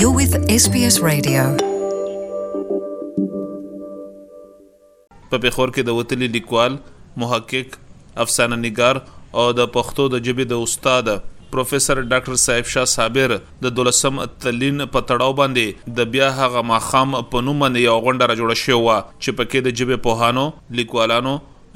You're with SBS Radio. په پېښور کې د وتلي لیکوال محقق افسانه نگار او د پښتو د جبې د استاد پروفیسور ډاکټر صاحب شاه صابر د دولسم تلین په تړاو باندې د بیا هغه ماخام په نوم باندې یو غونډه را جوړه شوې و چې پکې د جبې پوهانو لیکوالانو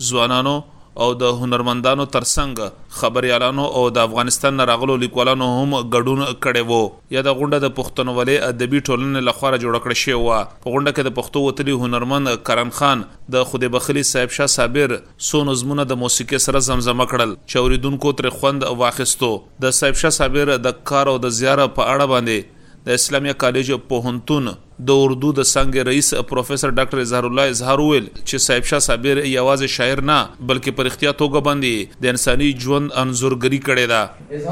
ځوانانو او د هنرمندانو تر څنګ خبریالانو او د افغانستان نه راغلو لیکوالانو هم ګډون کړی و. یاده غونډه د پښتونولۍ ادبي ټولنې له خوا را جوړه کړه شوې وه. په غونډه کې د پښتو وتلي هنرمند کرن خان، د خدای بخښلي صاحب شاه صابر څو نظمونه د موسیقې سره زمزمه کړل چې اوریدونکو ترې خوند واخیستو. د صاحب شاه صابر د کار او د زیار په اړه باندې د اسلامیه کالج پوهنتون، د اردو د څانګې رئیس پروفیسر ډاکټر اظهار الله اظهار وویل چې صاحب شاه صابر یوازې شاعر نه بلکې په رښتیا توګه باندې یې د انساني ژوند انځورګري کړې ده.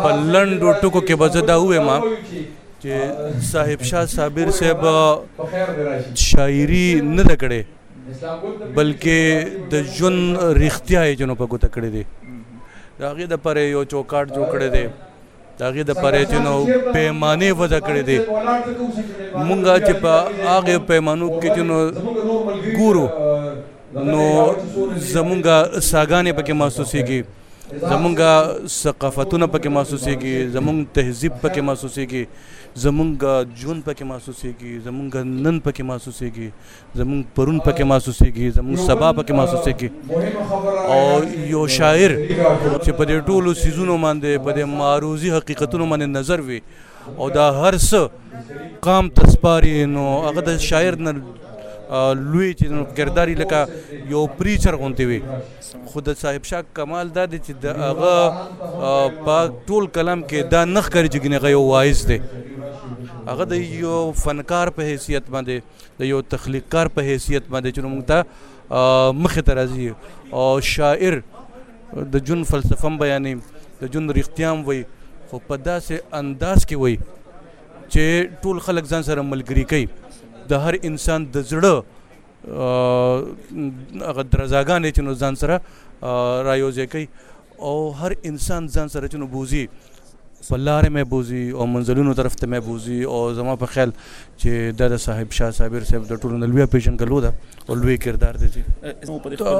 په لنډو ټکو کې به زه دا ووایم چې صاحب شاه صابر صاحب شاعري نه ده کړې بلکې د ژوند رښتیا یې جنو په ګوته کړې دي د هغې دپاره یو چوکاټ جوړ کړی دی د هغې د پرېتنو پیمانې وضع کړې دي مونږه چې په هغه پیمانو کې چې نو ګورو نو زمونږه ساګانې پکې محسوسېږي زمونږه ثقافتونه پکې محسوسېږي زمونږ تهذیب پکې محسوسېږي زمونږه ژوند پکې محسوسېږي زمونږه نن پکې محسوسېږي زمون پرون پکې محسوسېږي زمون سبا پکې محسوسېږي او یو شاعر چې په دې ټولو سيزونو باندې په دې معروضي حقیقتونو باندې نظر وي او دا هر څه قام تسپاري نو هغه د شاعر نه لوی چې نو کرداري لکه یو پریچر غونتی وي خود صاحب شاه کمال دا دی چې د هغه په ټول کلام کې دا نخ کاری چې ګنې غو وایز دی هغه د یو فنکار په حیثیت باندې د یو تخلیق کار په حیثیت باندې چې موږ ته مخه ته راځي او شاعر د جون فلسفه بیانې د جون رښتیام وای خو په داسې انداز کې وای چې ټول خلک ځان سره ملګری کوي د هر انسان د زړه هغه درزاګانې چې نو ځان سره رايوځي کوي او هر انسان ځان سره چې نو بوزي په لارې مې بوزي او منزلونو طرف ته مې بوزي او زما په خیال چې دا د صاحب شاه صابر صاحب د ټولو نلویا پیژنګلو ده او لوی کردار دی چې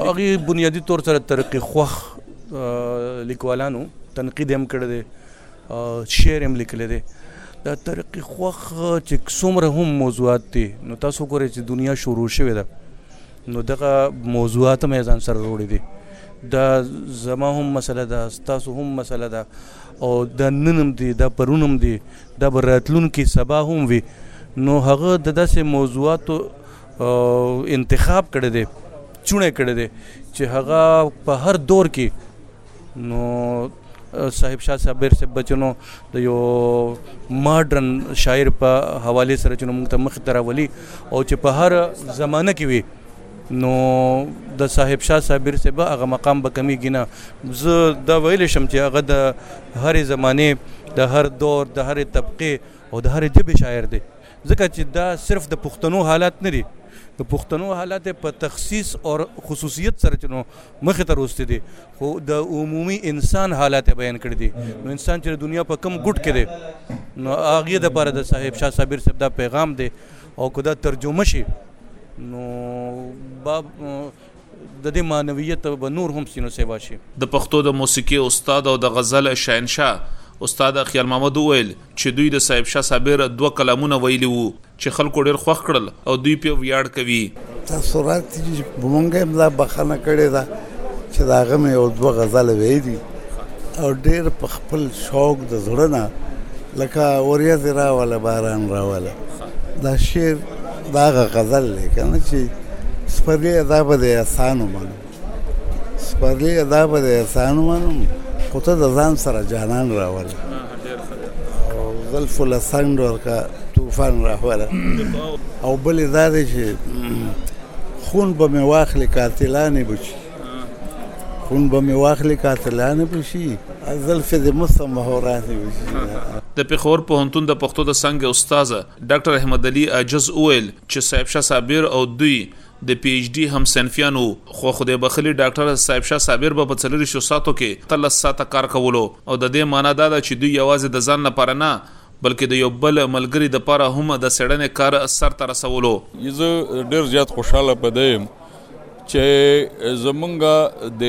هغه بنیادی طور سره ترقی خوخ لیکوالانو تنقید هم کړی دی شعر هم لیکلی دی دا ترقی خوخ چې څومره هم موضوعات دي نو تاسو ګورئ چې دنیا شروع شوې ده نو دغه موضوعات هم ځان سره وروړي دي دا زما هم مسله ده ستاسو هم مسله ده او دا نن هم دي دا پرون هم دي دا به راتلونکي سبا هم وي نو هغه د داسې موضوعاتو انتخاب کړی دی چونه کړی دی چې هغه په هر دور کې نو صاحب شاه صابر صاحب بچنو د یو ماډرن شاعر په حواله سره چې موږ ته مخ دراولي او چې په هر زمانه کې وي نو د صاحب شاه صابر صاحب هغه مقام به کمی گینا زه دا ویل شم چې هغه د هر زمانه د هر دور د هر طبقه او د هر جبه شاعر دی ځکه چې دا صرف د پښتنو حالات نه دي د پښتنو حالات په تخصیص او خصوصیت سره چنو مخ ته روستي دي خو د عمومي انسان حالات بیان کړی دي نو انسان چې دنیا په کم ګډ کې دي نو هغه د پر د صاحب شاه صابر صاحب دا پیغام دی او کدا ترجمه شي نو باب د دې معنویت به نور هم سینو سیوا شي. د پښتو د موسیقي استاد او د غزل شهنشاه استاد خیال محمد وویل چې دوی د صاحب شاه صابر دوه کلامونه ویلي وو چې خلکو ډېر خوښ کړل او دوی پرې ویاړ کوي. تاثرات دي چې په مونږ یې دا بخښنه کړې ده چې د هغه مې یو دوه غزله ویلي دي او ډېر په خپل شوق د زړه نه لکه وریځې راوله باران راوله دا شعر دا هغه غزل دی که نه چې سپرلی ادا به د احسان ومنم سپرلی ادا به د احسان ومنم خو ته د ځان سره جانان راوله او زلفو له څنډ ورکه طوفان راوله او بلې دا دی چې خون به مې واخلې قاتلانې به چی خون به مې واخلي قاتلانه به شي زلفې دې مستم مهورانې به شي د پېښور پوهنتون د پښتو د څنګه استاد ډاکټر احمد علي عاجز وویل چې صاحب شاه صابر او دوی د پی ایچ ډي هم صنفیان وو خو خدای بخښلي ډاکټر صاحب شاه صابر به په څلوریشتو ساعتو کې تلس ساعته کار کولو او د دې معنا دا ده چې دوی یوازې د ځان لپاره نه بلکې د یو بل ملګري لپاره هم د څېړنې کار سرته رسولو. زه ډېر زیات خوشحاله په دې یم چې زمونږ د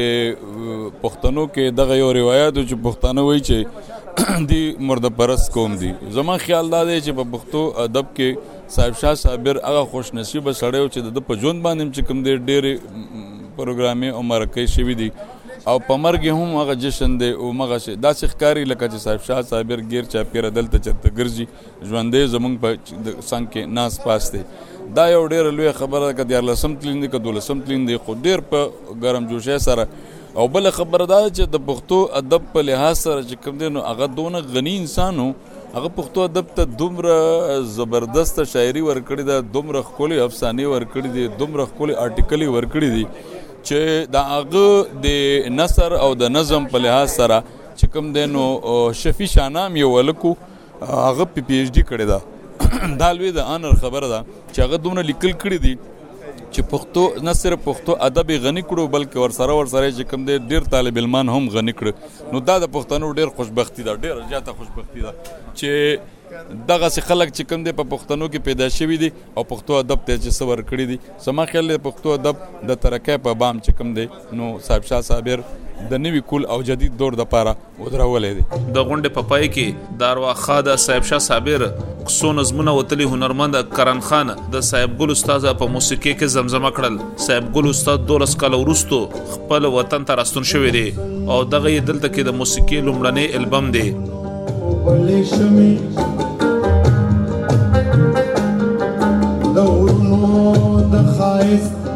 پښتنو کې دغه یو روایت چې پښتانه وایي چې دی مرده پرست قوم دي زما خیال دا دی چې په پښتو ادب کې صاحب شاه صابر هغه خوش نصیب سړی او چې د په ژوند باندې چې کوم دی ډېر پروګرامي او مرکې شوی دي او په مرګ هم هغه جشن دی او مغه داسې ښکاری لکه چې صاحب شاه صابر غیر چا پیر دلته چرته ګرځي ژوندې زمونږ په څنګ کې ناس پاس دی دا یو ډیر لوی خبره ده که دیارلسم تلین دی که دولسم تلین دی خو ډیر په ګرم جوشه سره او بل خبره دا چې د پښتو ادب په لحاظ سره چې کوم دی نو هغه دونه غنی انسانو هغه پښتو ادب ته دومره زبردست شاعري ورکړې ده دومره ښکلې افسانې ورکړې دي دومره ښکلې آرټیکلې ورکړې دي چې د هغه د نثر او د نظم په لحاظ سره چې کوم دی نو شفیع شانام یو ولکو هغه پی پی ایچ ډی کړی ده دا لوی د انر خبره ده چې هغه دومره لیکل کړی دي چې پښتو نه صرف پښتو ادب غني کړو بلکې ورسره ورسره چې کوم دې ډیر طالب علمان هم غني کړ نو دا د پښتنو ډیر خوشبختی ده ډیر زیاته خوشبختی ده چې دغه څه خلک چې کوم دې په پښتنو کې پیدا شوی دي او پښتو ادب ته چې سور کړی دي سما خیال دې پښتو ادب د ترقې په بام چې کوم دې نو صاحب شاه صابر د نوي کول او جدید دور د پاره ودرولې دي د غونډې په پای کې داروا خاده صاحب شاه صابر څو نظمونه وتلی هنرمند کرن خان د صاحب ګل استاد په موسیقي کې زمزمه کړل صاحب ګل استاد دولس کال وروسته خپل وطن ته راستون شوی دی او دغه دلته کې د موسیقي لومړنی البم دی د ورونو د خایست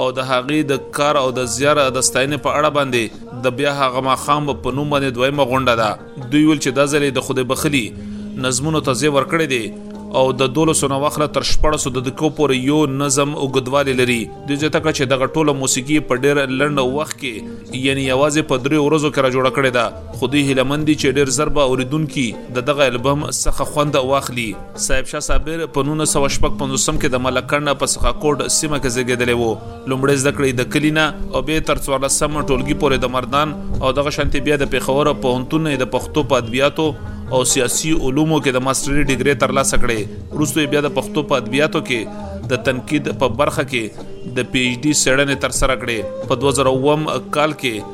او د هغې د کار او د زیار د ستاینې په اړه باندې د بیا هغه ماخام په نوم باندې دویمه غونډه ده دوی ول چې د ځلې د خوده بخلی نظمونو ته ځای ورکړی دی او د 1200 نه واخله تر 1400 د دکو پورې یو نظم او غدوالي لري د دې تک چې دغه ټوله موسیقي په ډیر لند وخت کې یعنی یوازې په درې ورځو کې را جوړ کړي دا خودي هلمندي چې ډیر زربه اوریدونکو د دغه البوم څخه خوند واخلي صاحب شاه صابر په 1955 کې د ملکړنه په سخاکوټ سیمه کې زیږیدلی وو لومړی زده کړې د کلینا او به تر 14 سم ټولګي پورې د مردان او دغه شانتي بیا د پیښور په هنتون د پښتو په ادبیاتو او سیاسي علومو کې د ماستري ډیګري ترلاسه کړې وروسته بیا د پښتو په ادبیاتو کې د تنقید په برخه کې د پی ایچ ډي سړنې تر سره کړې په 2001 کال کې